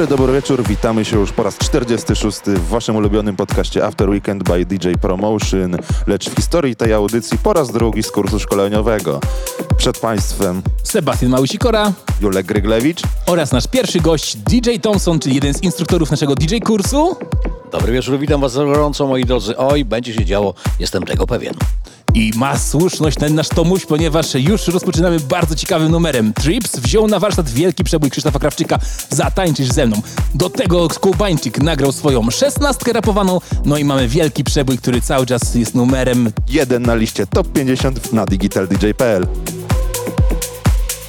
Dobry, dobry wieczór. Witamy się już po raz 46 w waszym ulubionym podcaście After Weekend by DJ Promotion, lecz w historii tej audycji po raz drugi z kursu szkoleniowego. Przed państwem Sebastian Małysikora Julek Gryglewicz. oraz nasz pierwszy gość DJ Thompson, czyli jeden z instruktorów naszego DJ kursu. Dobry wieczór, witam was gorąco moi drodzy. Oj, będzie się działo, jestem tego pewien. I ma słuszność ten nasz Tomuś, ponieważ już rozpoczynamy bardzo ciekawym numerem. Trips wziął na warsztat wielki przebój Krzysztofa Krawczyka Zatańczysz ze mną. Do tego Skubańczyk nagrał swoją szesnastkę rapowaną, no i mamy wielki przebój, który cały czas jest numerem Jeden na liście Top 50 na digitaldj.pl.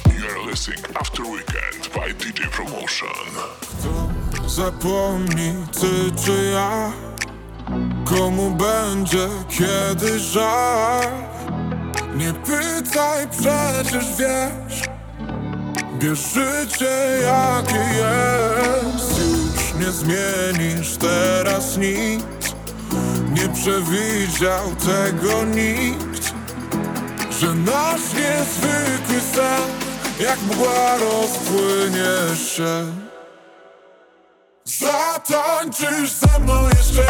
You're listening After Weekend by DJ Promotion. Zapomnij ty czy ja? Komu będzie kiedy żal? Nie pytaj, przecież wiesz. Bierz życie jakie jest. Już nie zmienisz teraz nic. Nie przewidział tego nikt. Że nasz niezwykły sen Jak mgła rozpłynie się Zatańczysz ze mną jeszcze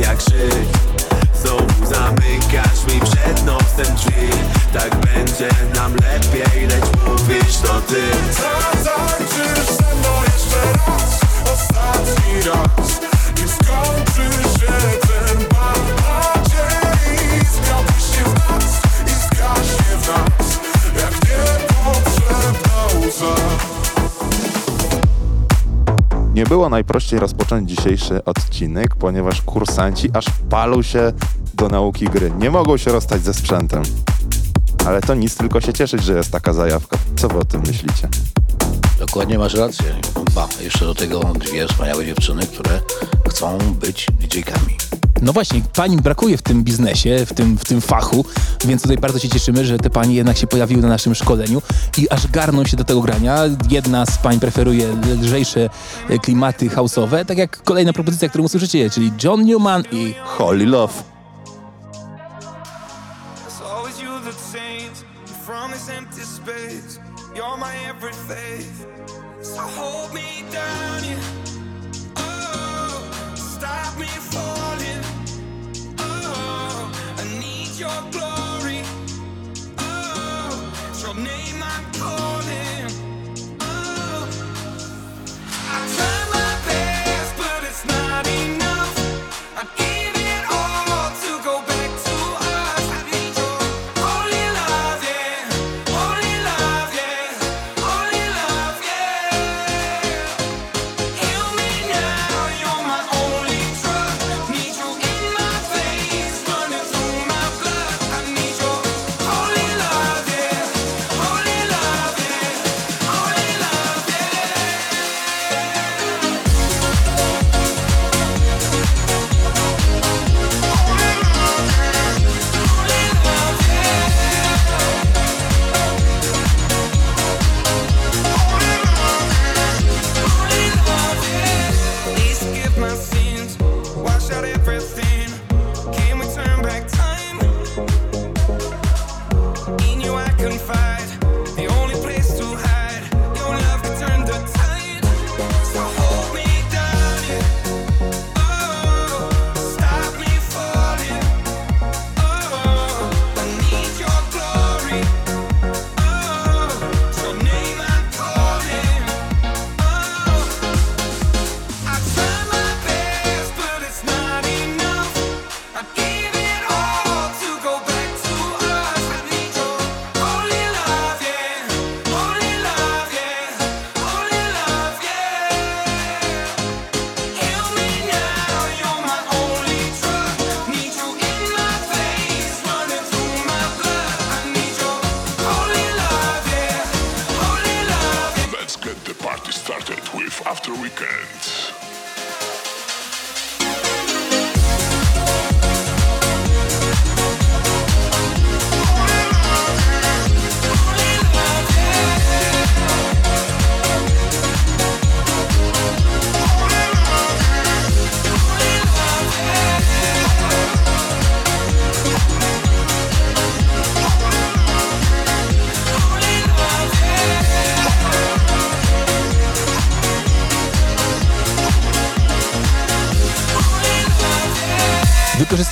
jak żyć? Znowu zamykasz mi przed nosem drzwi. Tak będzie nam lepiej, lecz mówisz to ty było najprościej rozpocząć dzisiejszy odcinek, ponieważ kursanci aż palą się do nauki gry. Nie mogą się rozstać ze sprzętem. Ale to nic, tylko się cieszyć, że jest taka zajawka. Co wy o tym myślicie? Dokładnie masz rację. Ba, jeszcze do tego dwie wspaniałe dziewczyny, które chcą być DJ-kami. No właśnie, pani brakuje w tym biznesie, w tym, w tym fachu, więc tutaj bardzo się cieszymy, że te panie jednak się pojawiły na naszym szkoleniu i aż garną się do tego grania. Jedna z pań preferuje lżejsze e, klimaty house'owe, tak jak kolejna propozycja, którą usłyszycie, czyli John Newman i Holy Love.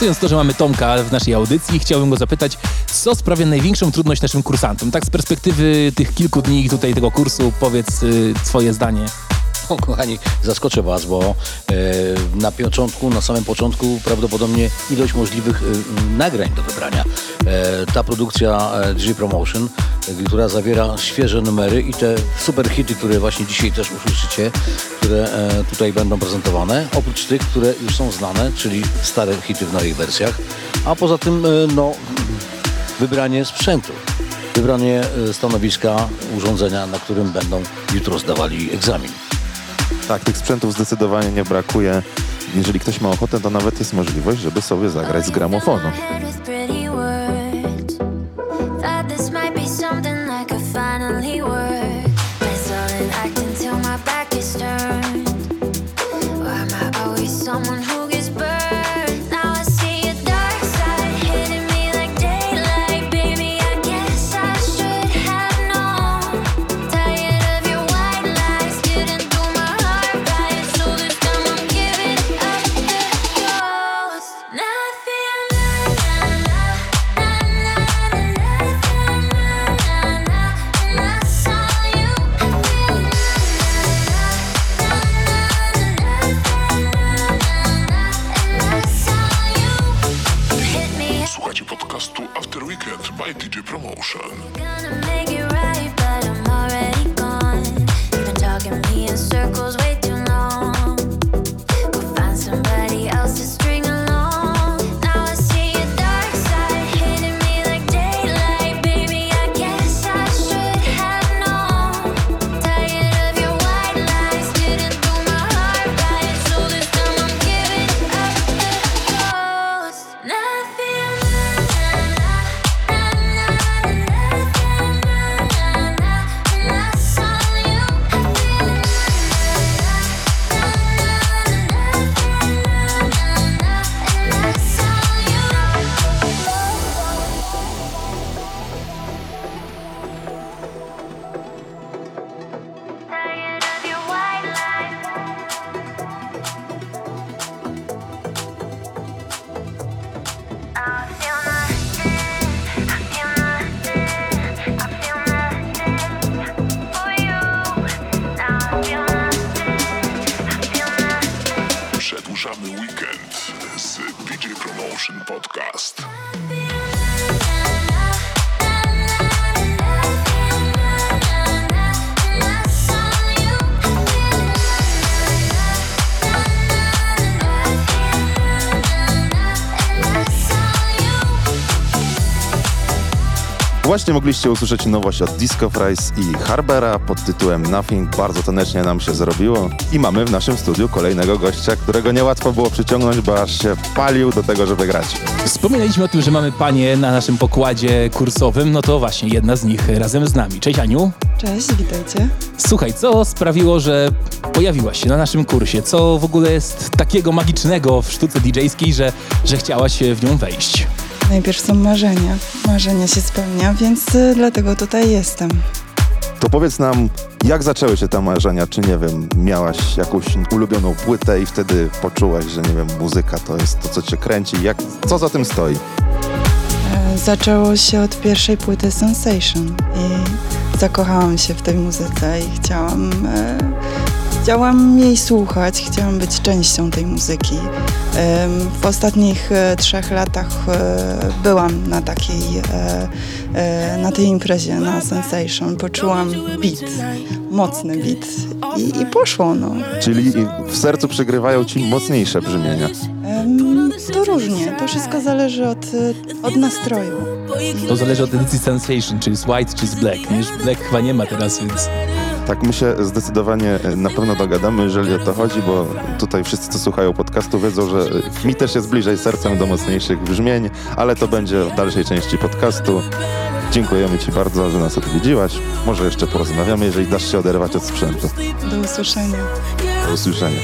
Wykorzystując to, że mamy Tomka w naszej audycji, chciałbym go zapytać, co sprawia największą trudność naszym kursantom? Tak z perspektywy tych kilku dni tutaj tego kursu, powiedz y, swoje zdanie. No, kochani, zaskoczę Was, bo e, na początku, na samym początku prawdopodobnie ilość możliwych e, nagrań do wybrania. E, ta produkcja DJ Promotion, e, która zawiera świeże numery i te super hity, które właśnie dzisiaj też usłyszycie, które e, tutaj będą prezentowane, oprócz tych, które już są znane, czyli stare hity w nowych wersjach, a poza tym no, wybranie sprzętu. Wybranie stanowiska, urządzenia, na którym będą jutro zdawali egzamin. Tak, tych sprzętów zdecydowanie nie brakuje. Jeżeli ktoś ma ochotę, to nawet jest możliwość, żeby sobie zagrać z gramofonu. Właśnie mogliście usłyszeć nowość od Disco Fries i Harbera pod tytułem Nothing. Bardzo tanecznie nam się zrobiło. I mamy w naszym studiu kolejnego gościa, którego niełatwo było przyciągnąć, bo aż się palił do tego, żeby grać. Wspominaliśmy o tym, że mamy panie na naszym pokładzie kursowym, no to właśnie jedna z nich razem z nami. Cześć Aniu. Cześć, witajcie. Słuchaj, co sprawiło, że pojawiłaś się na naszym kursie? Co w ogóle jest takiego magicznego w sztuce DJ-skiej, że, że chciałaś w nią wejść? Najpierw są marzenia. Marzenia się spełnia, więc y, dlatego tutaj jestem. To powiedz nam, jak zaczęły się te marzenia? Czy nie wiem, miałaś jakąś ulubioną płytę i wtedy poczułaś, że nie wiem, muzyka to jest to, co cię kręci? Jak, co za tym stoi? E, Zaczęło się od pierwszej płyty Sensation i zakochałam się w tej muzyce i chciałam, e, chciałam jej słuchać, chciałam być częścią tej muzyki. W ostatnich e, trzech latach e, byłam na takiej, e, na tej imprezie na Sensation. Poczułam beat, mocny beat i, i poszło no. Czyli w sercu przegrywają ci mocniejsze brzmienia. To różnie, to wszystko zależy od, od nastroju. To zależy od edycji Sensation, czy jest white, czy jest black. Wiesz, black chyba nie ma teraz, więc... Tak, my się zdecydowanie e, na pewno dogadamy, jeżeli o to chodzi, bo tutaj wszyscy, co słuchają podcastu, wiedzą, że e, mi też jest bliżej sercem do mocniejszych brzmień, ale to będzie w dalszej części podcastu. Dziękujemy Ci bardzo, że nas odwiedziłaś. Może jeszcze porozmawiamy, jeżeli dasz się oderwać od sprzętu. Do usłyszenia. Do usłyszenia.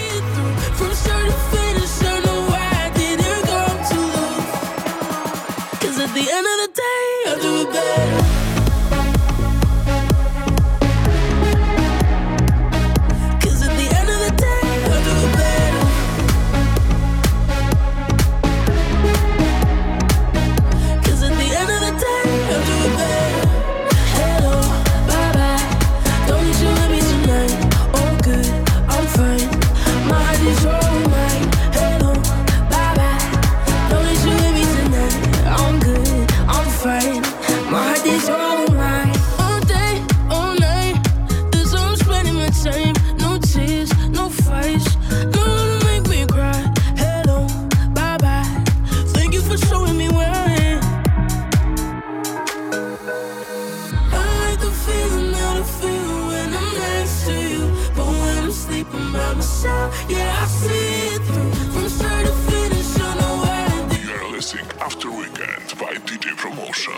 By myself, yeah, I see it through. From start to finish, I know where You're listening After Weekend by DJ Promotion.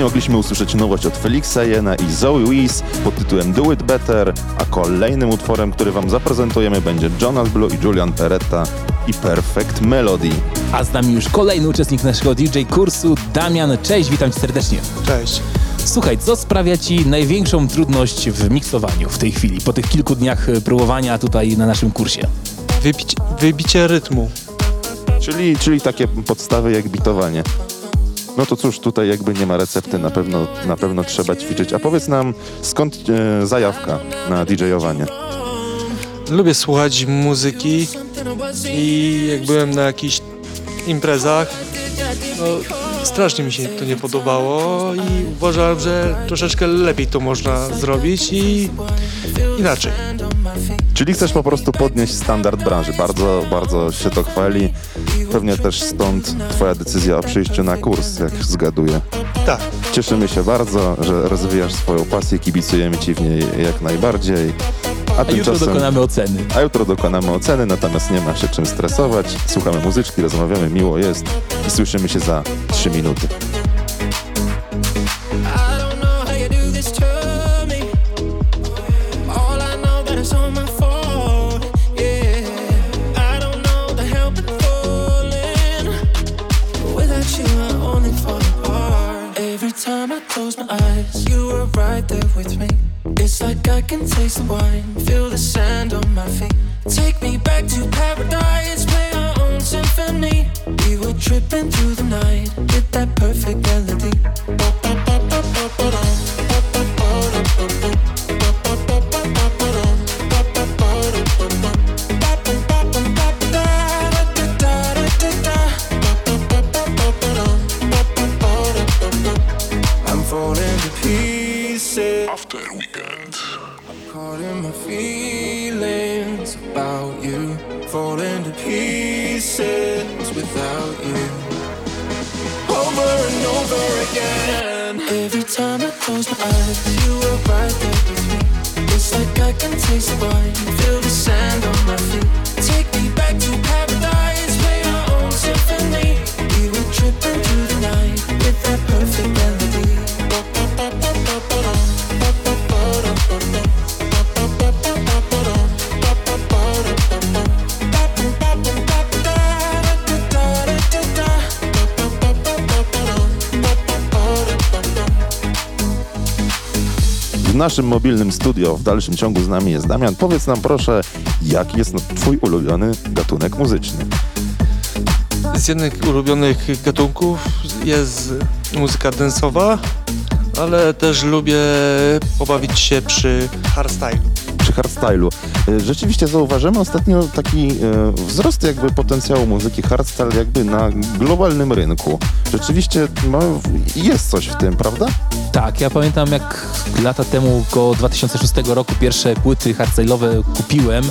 Właśnie mogliśmy usłyszeć nowość od Felixa Jena i Zoe Wees pod tytułem Do It Better, a kolejnym utworem, który Wam zaprezentujemy będzie Jonas Blue i Julian Peretta i Perfect Melody. A z nami już kolejny uczestnik naszego DJ kursu, Damian. Cześć, witam cię serdecznie. Cześć. Słuchaj, co sprawia ci największą trudność w miksowaniu w tej chwili, po tych kilku dniach e, próbowania tutaj na naszym kursie? Wybić, wybicie rytmu. Czyli, czyli takie podstawy jak bitowanie. No to cóż, tutaj jakby nie ma recepty, na pewno, na pewno trzeba ćwiczyć. A powiedz nam, skąd e, zajawka na DJ-owanie? Lubię słuchać muzyki i jak byłem na jakichś imprezach, no strasznie mi się to nie podobało i uważałem, że troszeczkę lepiej to można zrobić i inaczej. Czyli chcesz po prostu podnieść standard branży. Bardzo, bardzo się to chwali. Pewnie też stąd twoja decyzja o przyjściu na kurs, jak zgaduję. Tak, Cieszymy się bardzo, że rozwijasz swoją pasję, kibicujemy ci w niej jak najbardziej. A, A jutro dokonamy oceny. A jutro dokonamy oceny, natomiast nie ma się czym stresować. Słuchamy muzyczki, rozmawiamy, miło jest i słyszymy się za 3 minuty. Naszym mobilnym studio w dalszym ciągu z nami jest Damian. Powiedz nam proszę, jaki jest twój ulubiony gatunek muzyczny? Z jednych ulubionych gatunków jest muzyka dance'owa, ale też lubię pobawić się przy hardstyle. przy hardstylu. Y, Rzeczywiście zauważymy ostatnio taki e, wzrost jakby potencjału muzyki hardstyle jakby na globalnym rynku. Rzeczywiście no, jest coś w tym, prawda? Tak, ja pamiętam jak lata temu, około 2006 roku, pierwsze płyty hardstyle'owe kupiłem,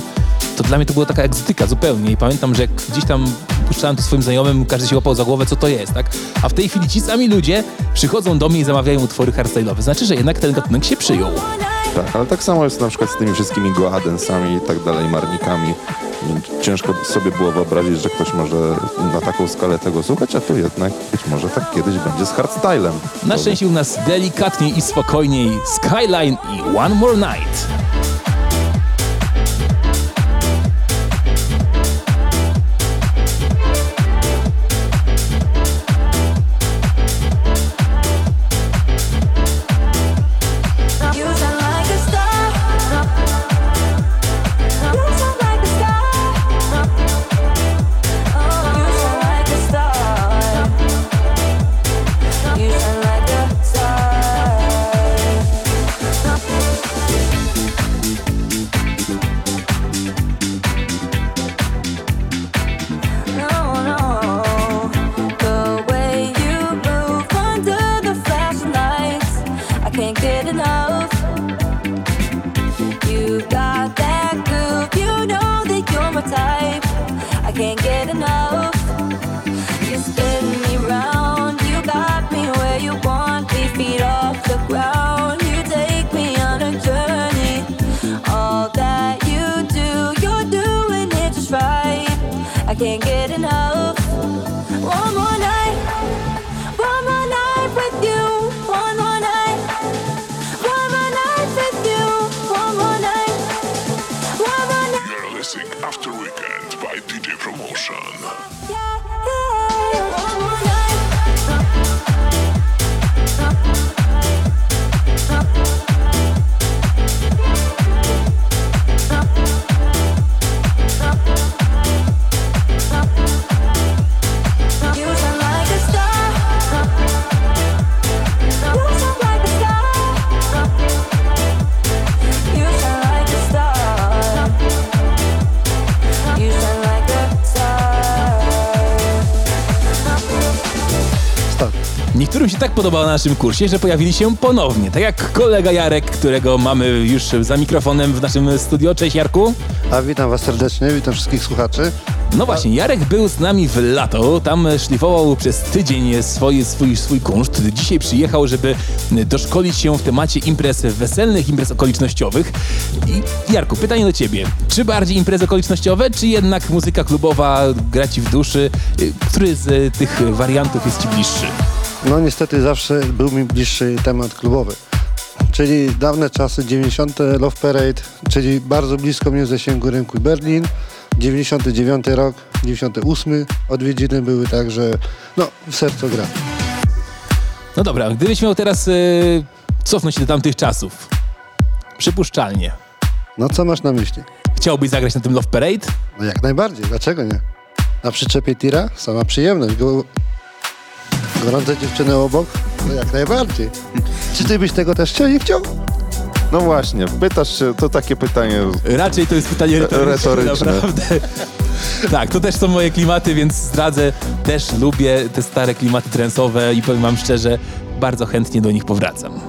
to dla mnie to była taka egzotyka zupełnie i pamiętam, że jak gdzieś tam puszczałem to swoim znajomym, każdy się łapał za głowę, co to jest, tak? A w tej chwili ci sami ludzie przychodzą do mnie i zamawiają utwory hardstyle'owe. Znaczy, że jednak ten gatunek się przyjął. Tak, ale tak samo jest na przykład z tymi wszystkimi goadensami i tak dalej, marnikami. Ciężko sobie było wyobrazić, że ktoś może na taką skalę tego słuchać, a tu jednak być może tak kiedyś będzie z hardstylem. Na szczęście u nas delikatniej i spokojniej Skyline i One More Night. Niektórym się tak podobało na naszym kursie, że pojawili się ponownie. Tak jak kolega Jarek, którego mamy już za mikrofonem w naszym studio. Cześć Jarku. A witam Was serdecznie, witam wszystkich słuchaczy. No właśnie, Jarek był z nami w lato, tam szlifował przez tydzień swój, swój, swój kunszt. Dzisiaj przyjechał, żeby doszkolić się w temacie imprez weselnych, imprez okolicznościowych. I Jarku, pytanie do ciebie. Czy bardziej imprezy okolicznościowe, czy jednak muzyka klubowa gra ci w duszy? Y, Który z tych wariantów jest ci bliższy? No niestety zawsze był mi bliższy temat klubowy. Czyli dawne czasy, 90. Love Parade, czyli bardzo blisko mnie w zasięgu rynku Berlin. 99 rok, 98 odwiedziny były także, no w sercu gra. No dobra, gdybyś miał teraz y, cofnąć się do tamtych czasów, przypuszczalnie, No co masz na myśli? chciałbyś zagrać na tym Love Parade? No jak najbardziej, dlaczego nie? Na przyczepie tira? Sama przyjemność. Go... Gorące dziewczyny obok? No jak najbardziej. Czy ty byś tego też chciał? Nie chciał? No właśnie, pytasz się, to takie pytanie Raczej to jest pytanie retoryczne. Retoryczne. Naprawdę. Tak, to też są moje klimaty, więc zdradzę, też lubię te stare klimaty trensowe i powiem wam szczerze, bardzo chętnie do nich powracam.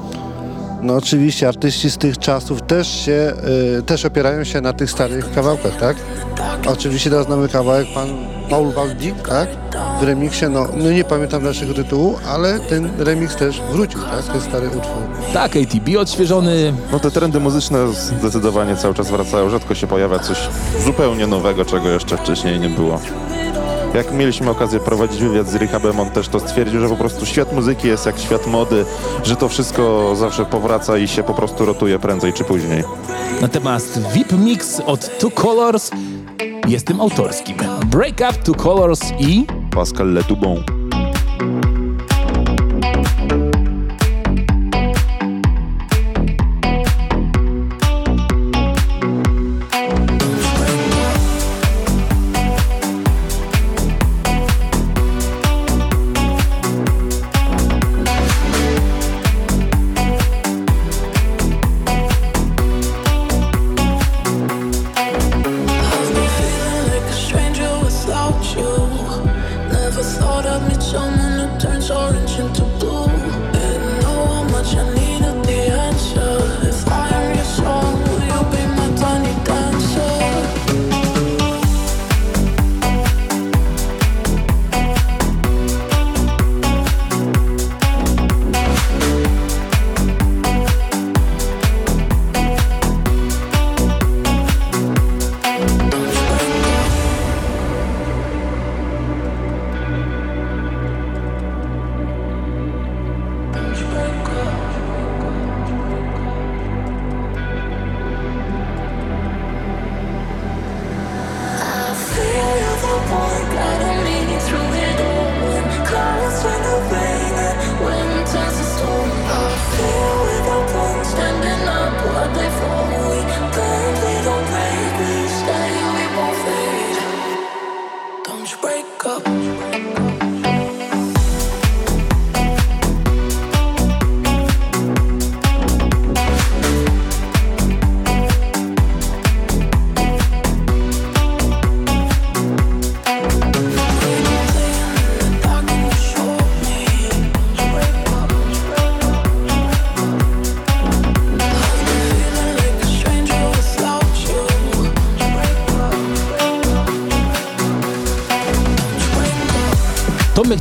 No oczywiście artyści z tych czasów też się, y, też opierają się na tych starych kawałkach, tak? Oczywiście teraz znamy kawałek pan Paul Waldi, tak? W remiksie, no, no nie pamiętam naszego tytułu, ale ten remix też wrócił, tak? Ten stary utwór. Tak, ATB odświeżony, No te trendy muzyczne zdecydowanie cały czas wracają. Rzadko się pojawia coś zupełnie nowego, czego jeszcze wcześniej nie było. Jak mieliśmy okazję prowadzić wywiad z Rehabem, on też to stwierdził, że po prostu świat muzyki jest jak świat mody, że to wszystko zawsze powraca i się po prostu rotuje prędzej czy później. natomiast VIP Mix od Two Colors jest tym autorskim. Break Up Two Colors i... Pascal Letoubon.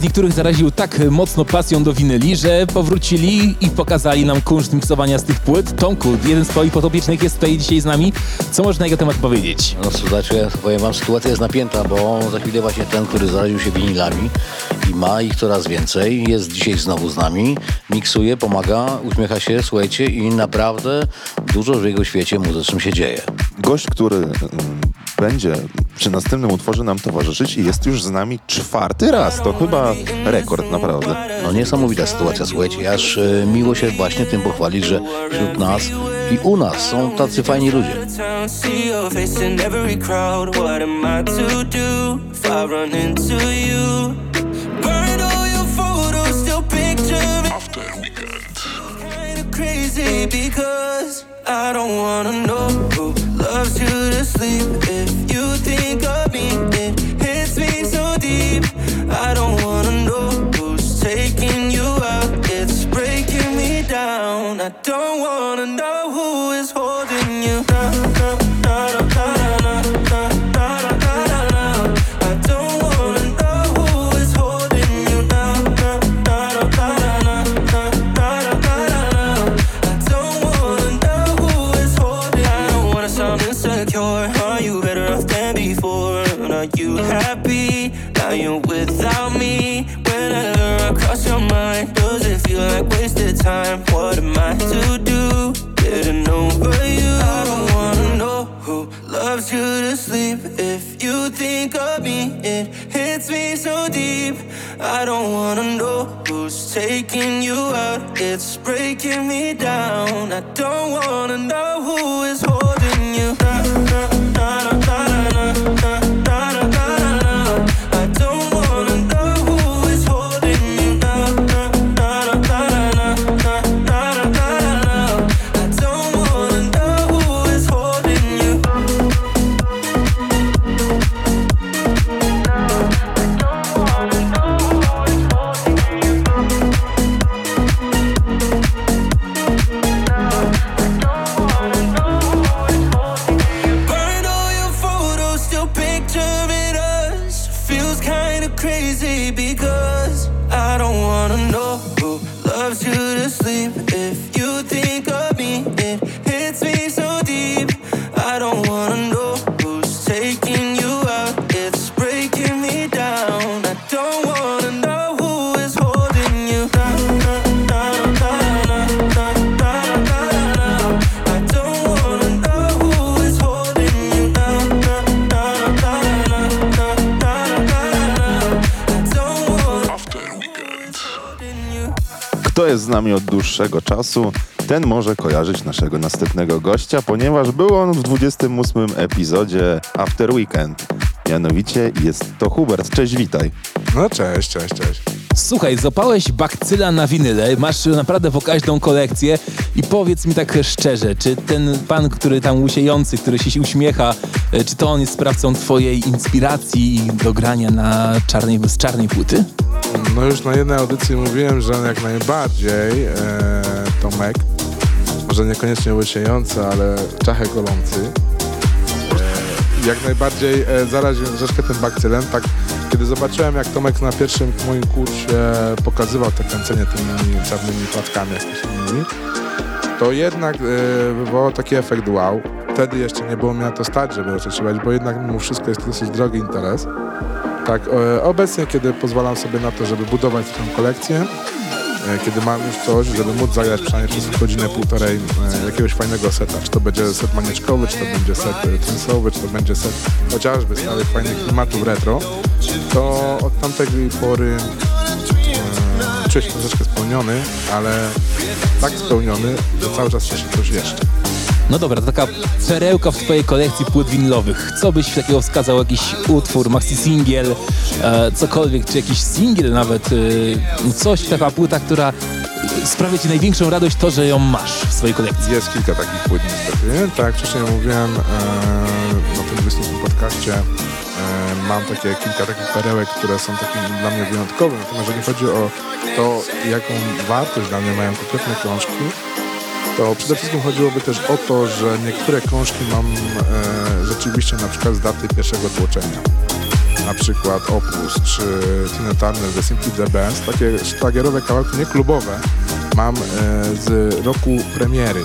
Tomek niektórych zaraził tak mocno pasją do winyli, że powrócili i pokazali nam kunszt miksowania z tych płyt. Tomku, jeden z twoich podopiecznych jest tutaj dzisiaj z nami. Co można na jego temat powiedzieć? No słuchajcie, ja powiem wam, sytuacja jest napięta, bo za chwilę właśnie ten, który zaraził się winilami i ma ich coraz więcej, jest dzisiaj znowu z nami, miksuje, pomaga, uśmiecha się, słuchajcie i naprawdę dużo w jego świecie muzycznym się dzieje. Gość, który mm, będzie przy następnym utworze nam towarzyszyć i jest już z nami czwarty raz. To chyba rekord, naprawdę. No niesamowita sytuacja, słuchajcie, aż e, miło się właśnie tym pochwalić, że wśród nas i u nas są tacy fajni ludzie. because I don't wanna know who loves you to sleep. Nami od dłuższego czasu, ten może kojarzyć naszego następnego gościa, ponieważ był on w 28 epizodzie After Weekend. Mianowicie jest to Hubert. Cześć, witaj. No cześć, cześć, cześć. Słuchaj, złapałeś bakcyla na winyle, masz naprawdę pokaźną kolekcję i powiedz mi tak szczerze, czy ten pan, który tam łusiejący, który się uśmiecha, e, czy to on jest sprawcą twojej inspiracji do grania na czarnej, z czarnej płyty? No już na jednej audycji mówiłem, że jak najbardziej e, Tomek, może niekoniecznie łysiejący, ale czachę golący, e, jak najbardziej e, zaraził troszkę tym bakcylem. Tak, kiedy zobaczyłem, jak Tomek na pierwszym moim kursie pokazywał te kręcenie tymi czarnymi płatkami jakimiś to jednak e, taki efekt wow. Wtedy jeszcze nie było mnie na to stać, żeby oczekiwać, bo jednak mimo wszystko jest to dosyć drogi interes. Tak, e, obecnie, kiedy pozwalam sobie na to, żeby budować tą kolekcję, e, kiedy mam już coś, żeby móc zagrać przynajmniej przez godzinę, półtorej e, jakiegoś fajnego seta, czy to będzie set manieczkowy, czy to będzie set transowy, czy to będzie set chociażby starych fajnych klimatów retro, to od tamtej pory czuję się troszeczkę spełniony, ale tak spełniony, że cały czas cieszę coś jeszcze. No dobra, to taka perełka w twojej kolekcji płyt winylowych. Co byś takiego wskazał? Jakiś utwór, maxi singiel, e, cokolwiek, czy jakiś singiel nawet, e, coś, taka płyta, która sprawia ci największą radość to, że ją masz w swojej kolekcji. Jest kilka takich płyt niestety. Tak, wcześniej mówiłem e, na tym 20 podcaście, e, mam takie kilka takich perełek, które są takim dla mnie wyjątkowe. Natomiast jeżeli chodzi o to, jaką wartość dla mnie mają konkretne krążki, to przede wszystkim chodziłoby też o to, że niektóre krążki mam e, rzeczywiście na przykład z daty pierwszego tłoczenia. na przykład Opus czy Tina Turner, The Simply The Best, takie szlagierowe kawałki, nie klubowe, mam e, z roku premiery.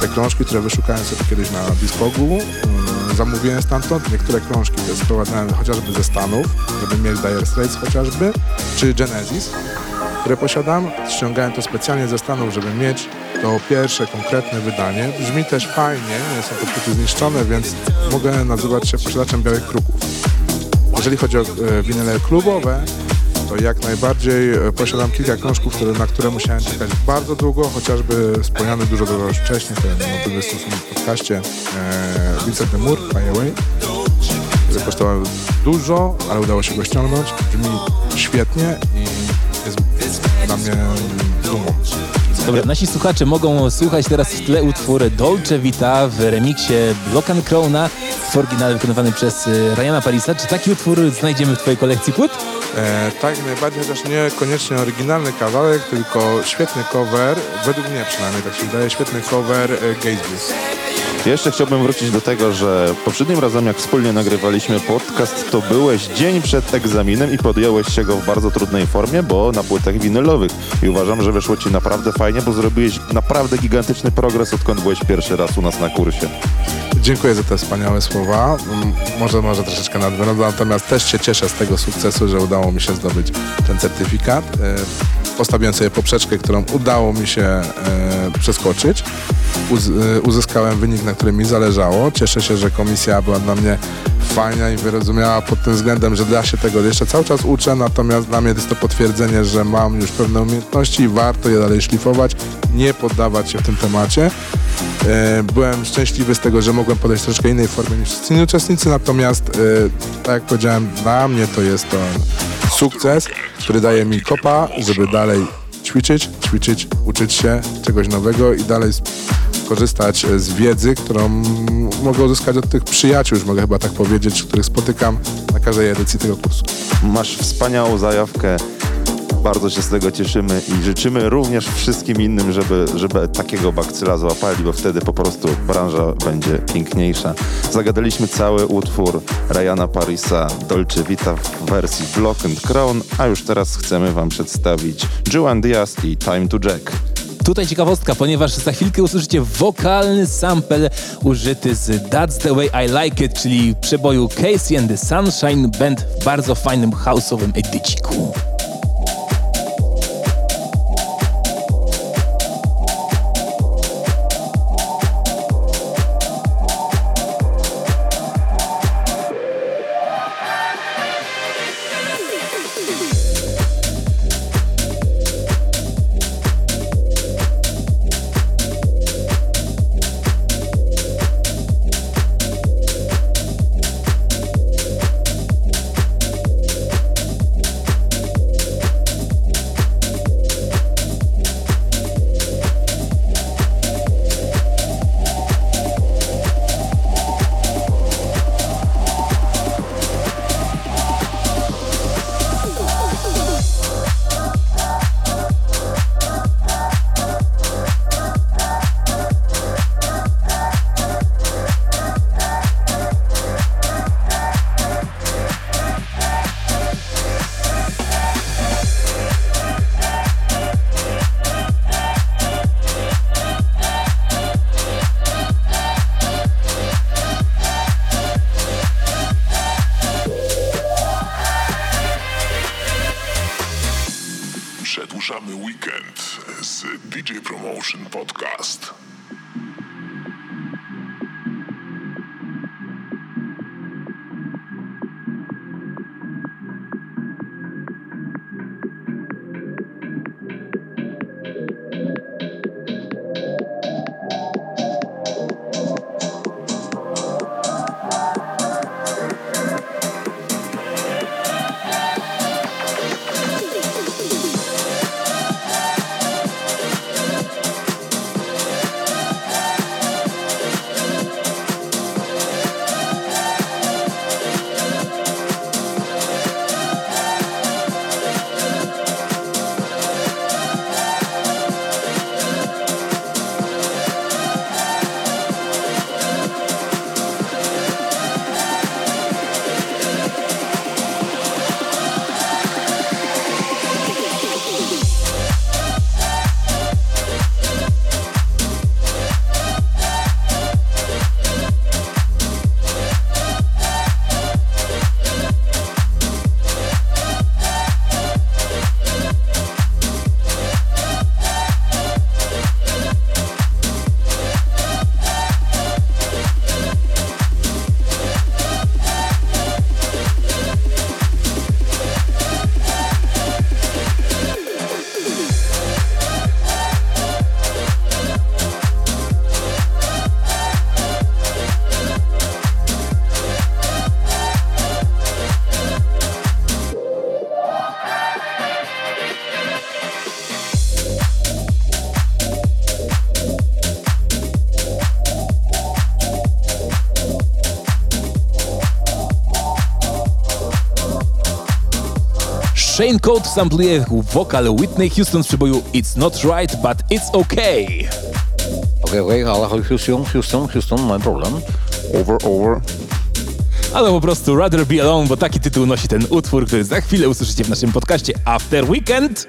Te krążki, które wyszukałem sobie kiedyś na Discogu, mm, zamówiłem stamtąd. Niektóre krążki te sprowadzałem chociażby ze Stanów, żeby mieć Dire Straits chociażby, czy Genesis, które posiadam. Ściągałem to specjalnie ze Stanów, żeby mieć to pierwsze konkretne wydanie. Brzmi też fajnie, nie są to płyty zniszczone, więc mogę nazywać się posiadaczem białych kruków. Jeżeli chodzi o e, winyle klubowe, to jak najbardziej e, posiadam kilka krążków, które, na które musiałem czekać bardzo długo, chociażby wspomniany dużo, dużo już wcześniej, ten motywy stosunku w podcaście e, Vincent de Moor, Fly Away, który kosztował dużo, ale udało się go ściągnąć. Brzmi świetnie i jest dla mnie dumą. Dobra, nasi słuchacze mogą słuchać teraz w tle utwór Dolce Vita w remiksie Block and Crowna w oryginale wykonywany przez y, Ryana Parisa. Czy taki utwór znajdziemy w twojej kolekcji płyt? E, tak, najbardziej, chociaż nie koniecznie oryginalny kawałek, tylko świetny cover, według mnie przynajmniej tak się wydaje, świetny cover e. Jeszcze chciałbym wrócić do tego, że poprzednim razem jak wspólnie nagrywaliśmy podcast, to byłeś dzień przed egzaminem i podjąłeś się go w bardzo trudnej formie, bo na płytach winylowych. I uważam, że wyszło ci naprawdę fajnie, bo zrobiłeś naprawdę gigantyczny progres, odkąd byłeś pierwszy raz u nas na kursie. Dziękuję za te wspaniałe słowa. Mm, Może, może troszeczkę nadmiarowe, natomiast też się cieszę z tego sukcesu, że udało mi się zdobyć ten certyfikat. Postawiłem sobie poprzeczkę, którą udało mi się e, przeskoczyć. Uz, e, uzyskałem wynik, na którym mi zależało. Cieszę się, że komisja była dla mnie fajna i wyrozumiała pod tym względem, że da się tego jeszcze cały czas uczę, natomiast dla mnie jest to potwierdzenie, że mam już pewne umiejętności i warto je dalej szlifować, nie poddawać się w tym temacie. E, Byłem szczęśliwy z tego, że mogłem podejść troszkę innej formie niż wszyscy inni uczestnicy, natomiast e, tak jak powiedziałem, dla mnie to jest to sukces, który daje mi kopa, żeby dalej ćwiczyć, ćwiczyć, uczyć się czegoś nowego i dalej korzystać z wiedzy, którą mogę uzyskać od tych przyjaciół, już mogę chyba tak powiedzieć, których spotykam na każdej edycji tego kursu. Masz wspaniałą zajawkę. Bardzo się z tego cieszymy i życzymy również wszystkim innym, żeby, żeby takiego bakcyla złapali, bo wtedy po prostu branża będzie piękniejsza. Zagadaliśmy cały utwór Ryana Parisa Dolce Vita w wersji Block and Crown, a już teraz chcemy wam przedstawić Joan Diaz i Time to Jack. Tutaj ciekawostka, ponieważ za chwilkę usłyszycie wokalny sample użyty z That's the Way I Like It, czyli przeboju Casey and the Sunshine Band w bardzo fajnym house'owym edyciku. Shane Code sampluje wokal Whitney Houston z przeboju It's Not Right, But It's Okay. Okej, okay, okej, okay, ale Houston, Houston, Houston, no mam problem. Over, over. Ale po prostu Rather Be Alone, bo taki tytuł nosi ten utwór, który za chwilę usłyszycie w naszym podcaście After Weekend.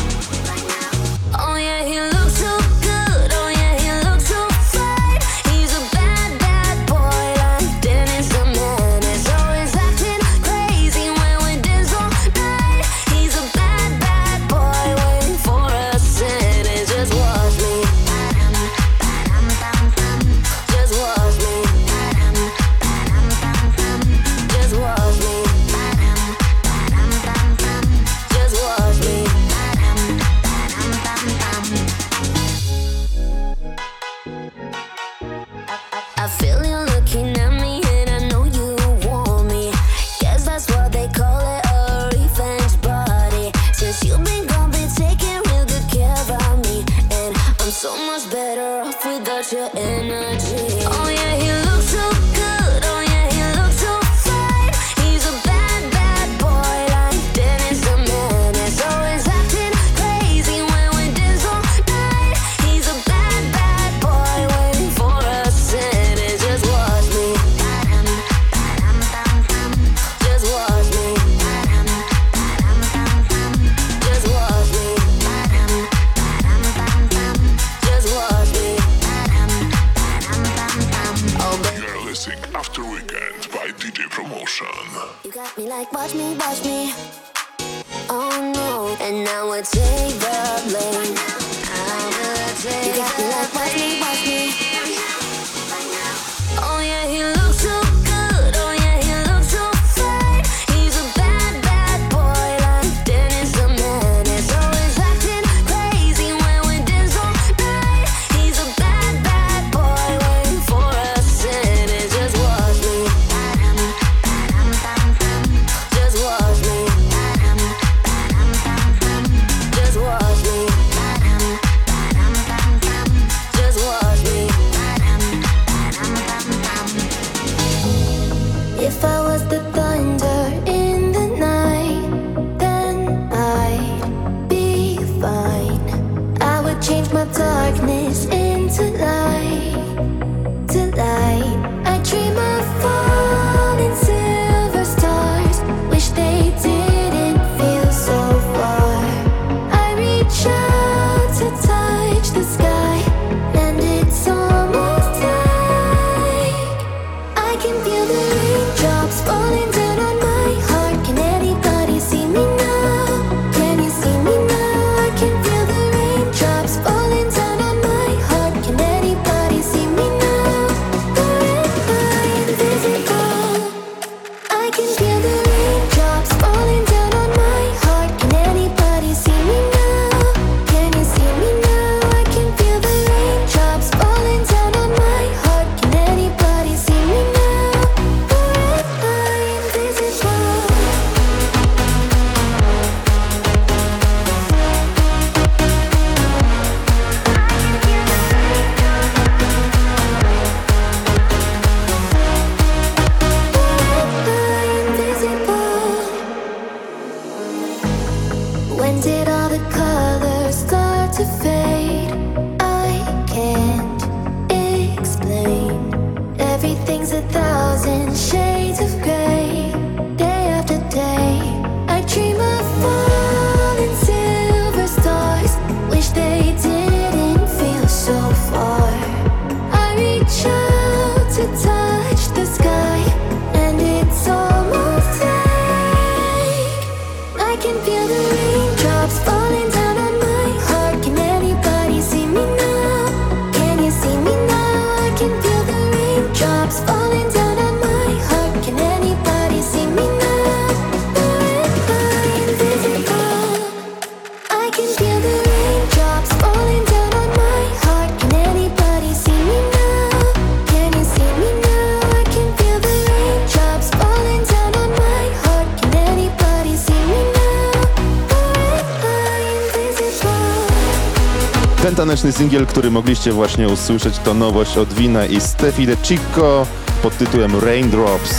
Następny singiel, który mogliście właśnie usłyszeć, to nowość od Wina i Steffi De Chico pod tytułem Raindrops.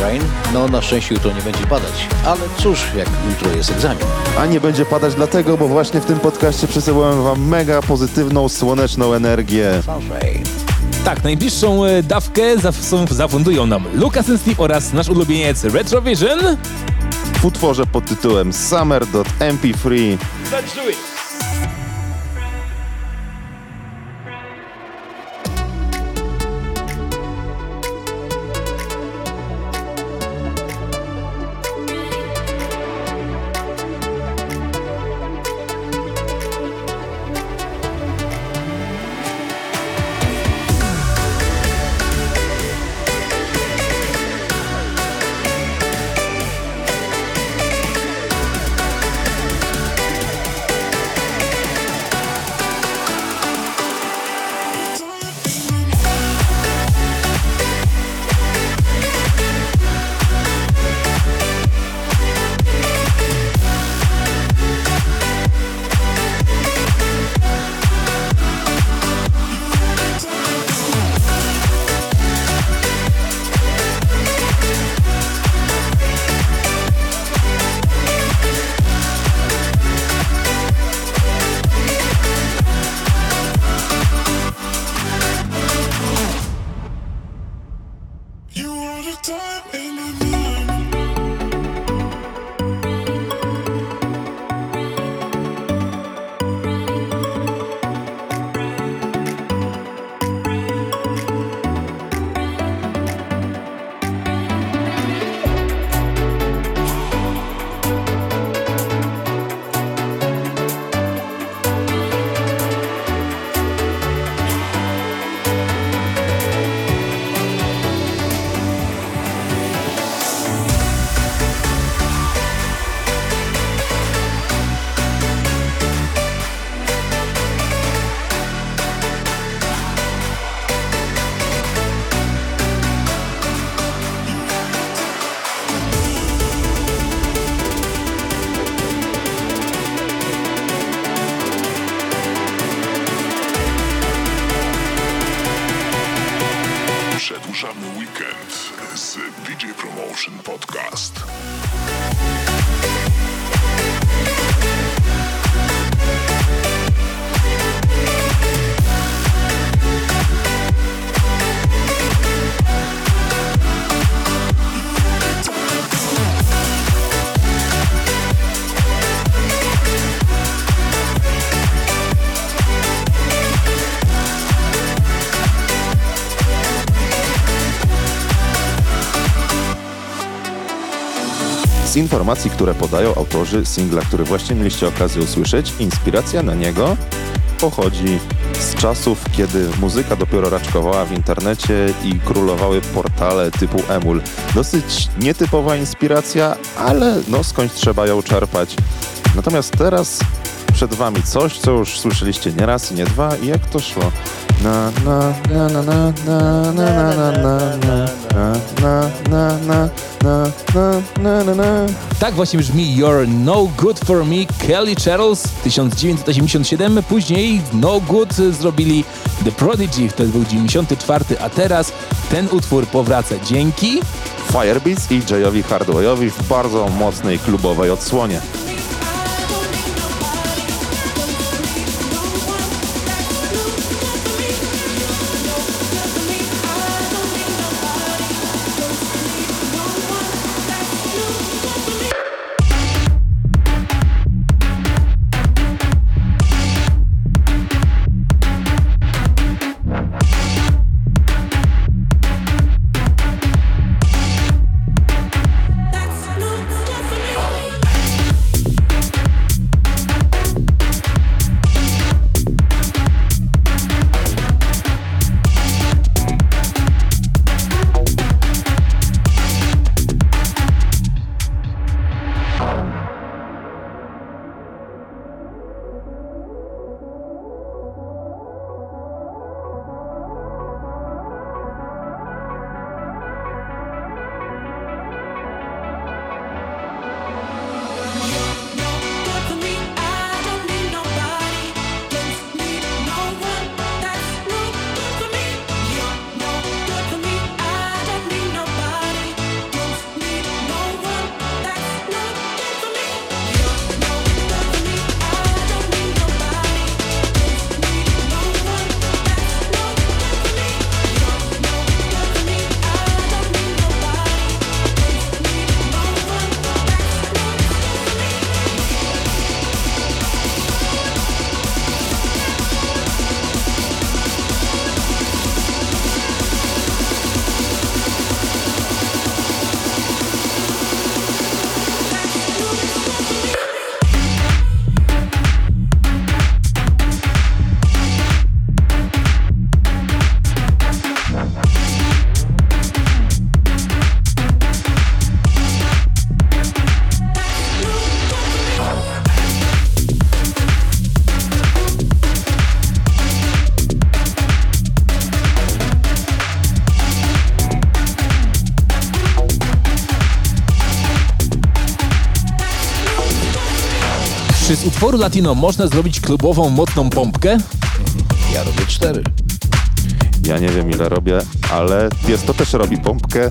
Rain? No na szczęście jutro nie będzie padać, ale cóż, jak jutro jest egzamin. A nie będzie padać dlatego, bo właśnie w tym podcaście przesyłałem wam mega pozytywną, słoneczną energię. Sunshine. Tak, najbliższą e, dawkę zafundują nam Lucas Steve oraz nasz ulubieniec Retrovision w utworze pod tytułem Summer.mp3. Let's do it! Informacji, które podają autorzy singla, który właśnie mieliście okazję usłyszeć, inspiracja na niego pochodzi z czasów, kiedy muzyka dopiero raczkowała w internecie i królowały portale typu Emul. Dosyć nietypowa inspiracja, ale no skądś trzeba ją czerpać. Natomiast teraz przed wami coś, co już słyszeliście nie raz i nie dwa i jak to szło? Na na na na na na na na na na na na na na na na na na Tak właśnie brzmi You're No Good For Me Kelly Charles 1987, później No Good zrobili The Prodigy, to był 94, a teraz ten utwór powraca dzięki Firebeats i Jayowi Hardwayowi w bardzo mocnej klubowej odsłonie. Utworu latino można zrobić klubową, mocną pompkę? Ja robię cztery. Ja nie wiem ile robię, ale Tiesto też robi pompkę,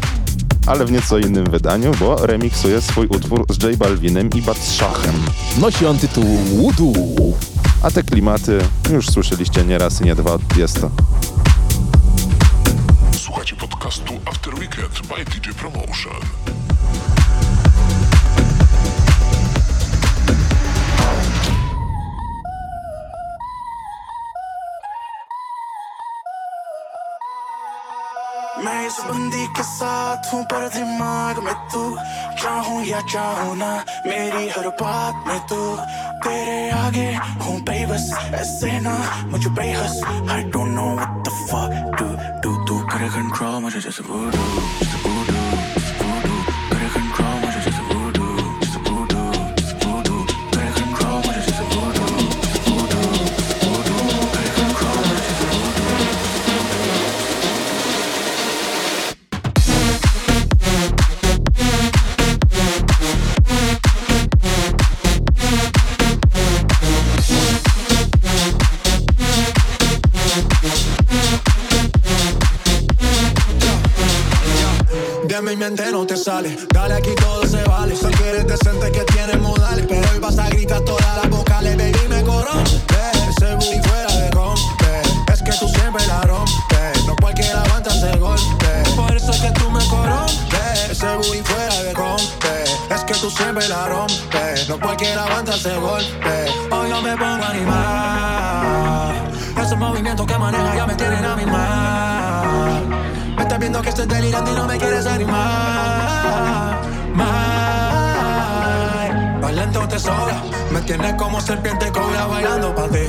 ale w nieco innym wydaniu, bo remiksuje swój utwór z J Balvinem i Batszachem. Nosi on tytuł Voodoo. A te klimaty już słyszeliście nie raz i nie dwa od Tiesto. मैं इस बंदी के साथ हूँ, पर दिमाग में तू चाहूँ या चाहूँ ना, मेरी हर बात में तू तेरे आगे हूँ बेबस, ऐसे ना, मुझे बेहस, I don't know what the fuck, do do तू कर control, मुझे जैसे voodoo जैसे voodoo जैसे sale. Dale aquí tienes como serpiente cobra bailando pa' ti.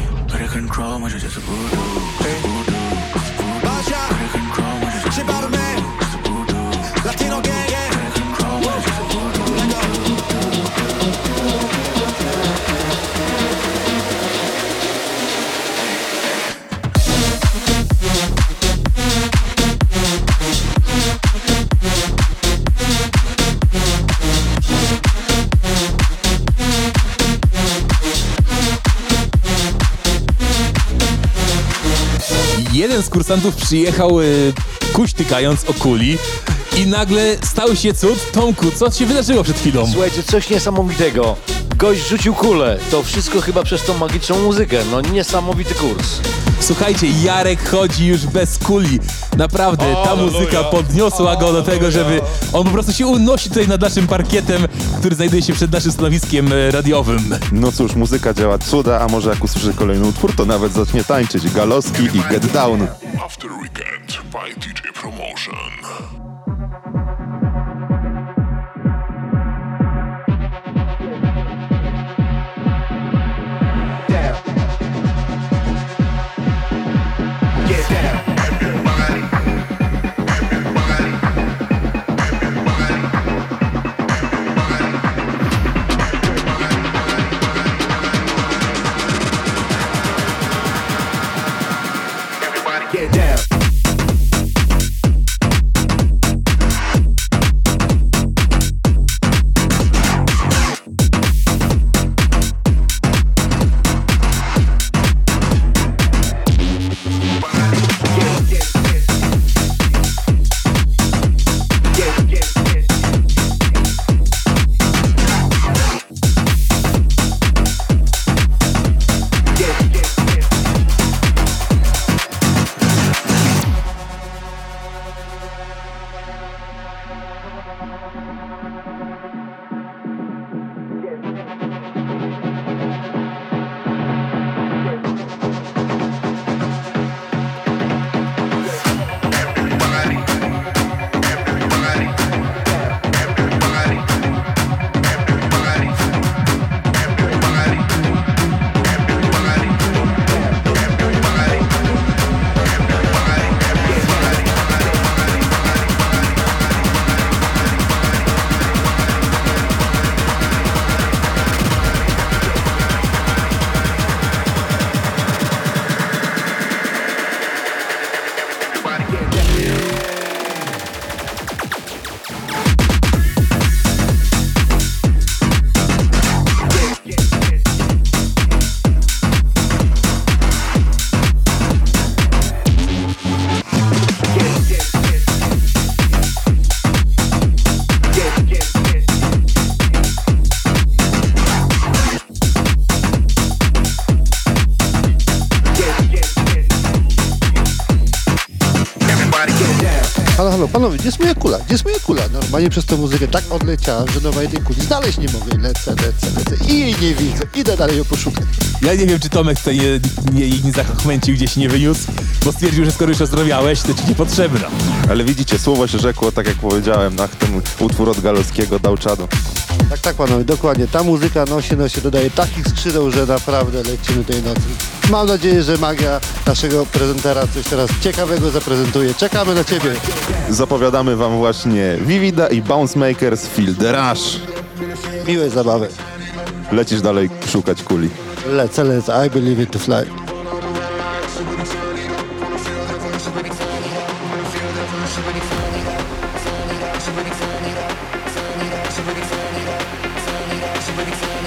Jeden z kursantów przyjechał y, kuśtykając o kuli i nagle stał się cud. Tomku, co się wydarzyło przed chwilą? Słuchajcie, coś niesamowitego. Gość rzucił kulę. To wszystko chyba przez tą magiczną muzykę. No niesamowity kurs. Słuchajcie, Jarek chodzi już bez kuli. Naprawdę, ta muzyka podniosła go do tego, żeby on po prostu się unosi tutaj nad naszym parkietem, który znajduje się przed naszym stanowiskiem e, radiowym. No cóż, muzyka działa cuda, a może jak usłyszy kolejny utwór, to nawet zacznie tańczyć. Galoski i Get Down. After Weekend by DJ Promotion. Gdzie jest moja kula? Gdzie jest moja kula? Normalnie przez tę muzykę tak odleciała, że nowej tej kuli znaleźć nie mogę. Lecę, lecę, lecę i jej nie widzę. Idę dalej ją poszukać. Ja nie wiem, czy Tomek tutaj nie, nie, jej nie zachmęcił, gdzieś nie wyniósł, bo stwierdził, że skoro już rozmawiałeś, to ci niepotrzebna. Ale widzicie, słowo się rzekło, tak jak powiedziałem, na ten utwór od Galowskiego dał czadu. Tak, tak, panowie, dokładnie. Ta muzyka nosi, nosi, dodaje takich skrzydeł, że naprawdę lecimy tej nocy. Mam nadzieję, że magia naszego prezentera coś teraz ciekawego zaprezentuje. Czekamy na Ciebie. Zapowiadamy Wam właśnie Vivida i Bounce Makers Field Rush. Miłej zabawy. Lecisz dalej szukać kuli. Lecę, lecę. I believe it to fly. Thank you.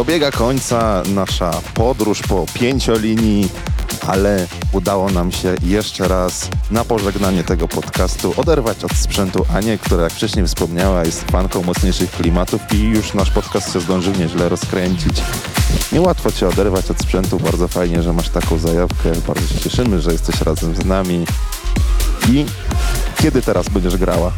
Dobiega końca nasza podróż po pięciolinii, ale udało nam się jeszcze raz na pożegnanie tego podcastu oderwać od sprzętu Anię, która jak wcześniej wspomniała jest fanką mocniejszych klimatów i już nasz podcast się zdążył nieźle rozkręcić. Niełatwo cię oderwać od sprzętu, bardzo fajnie, że masz taką zajawkę, bardzo się cieszymy, że jesteś razem z nami. I kiedy teraz będziesz grała?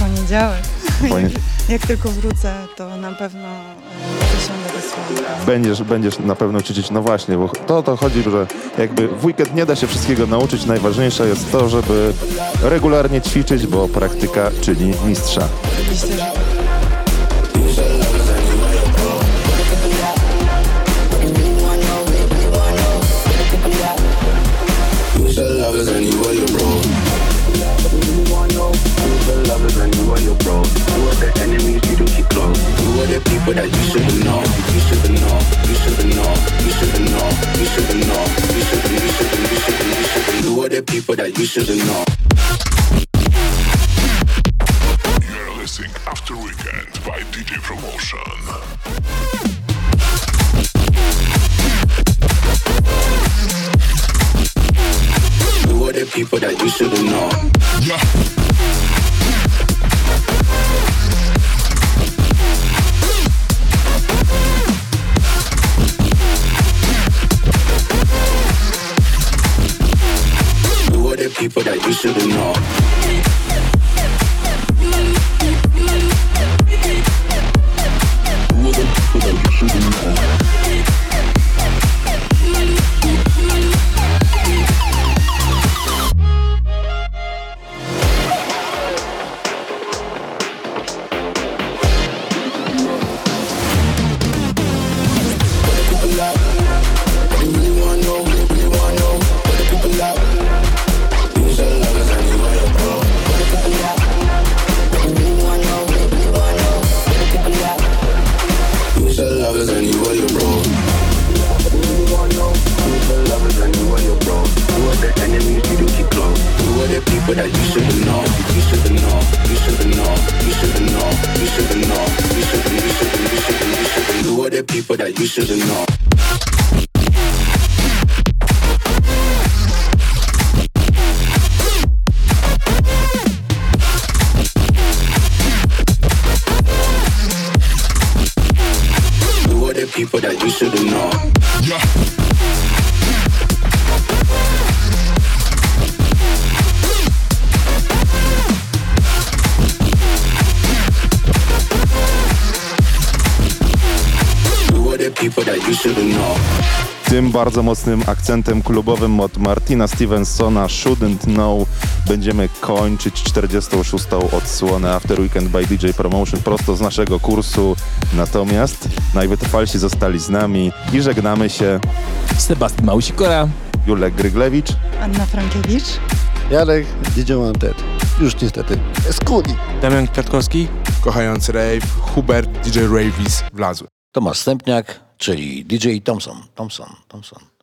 Poniedziałek. Ponie- Jak, tylko wrócę, to na pewno e, zasiądę do słowa. Będziesz, będziesz na pewno ćwiczyć, no właśnie, bo to o to chodzi, że jakby w weekend nie da się wszystkiego nauczyć, najważniejsze jest to, żeby regularnie ćwiczyć, bo praktyka czyni mistrza. Oczywiście, że Who's people that you shouldn't know? You should've known. Bardzo mocnym akcentem klubowym od Martina Stevensona Shouldn't Know będziemy kończyć 46. odsłonę After Weekend by DJ Promotion prosto z naszego kursu. Natomiast najwytrwalsi zostali z nami i żegnamy się. Sebastian Małysikora. Julek Gryglewicz. Anna Frankiewicz. Jarek, DJ Wanted. Już niestety. Skuni. Damian Kwiatkowski. Kochający rave, Hubert, DJ Ravis, wlazły. Tomasz Stępniak, czyli DJ Thompson. Thompson, om.